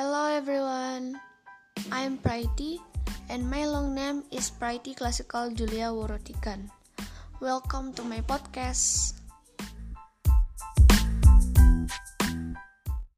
Hello everyone, I'm Pretty and my long name is Pretty Classical Julia Worotikan. Welcome to my podcast.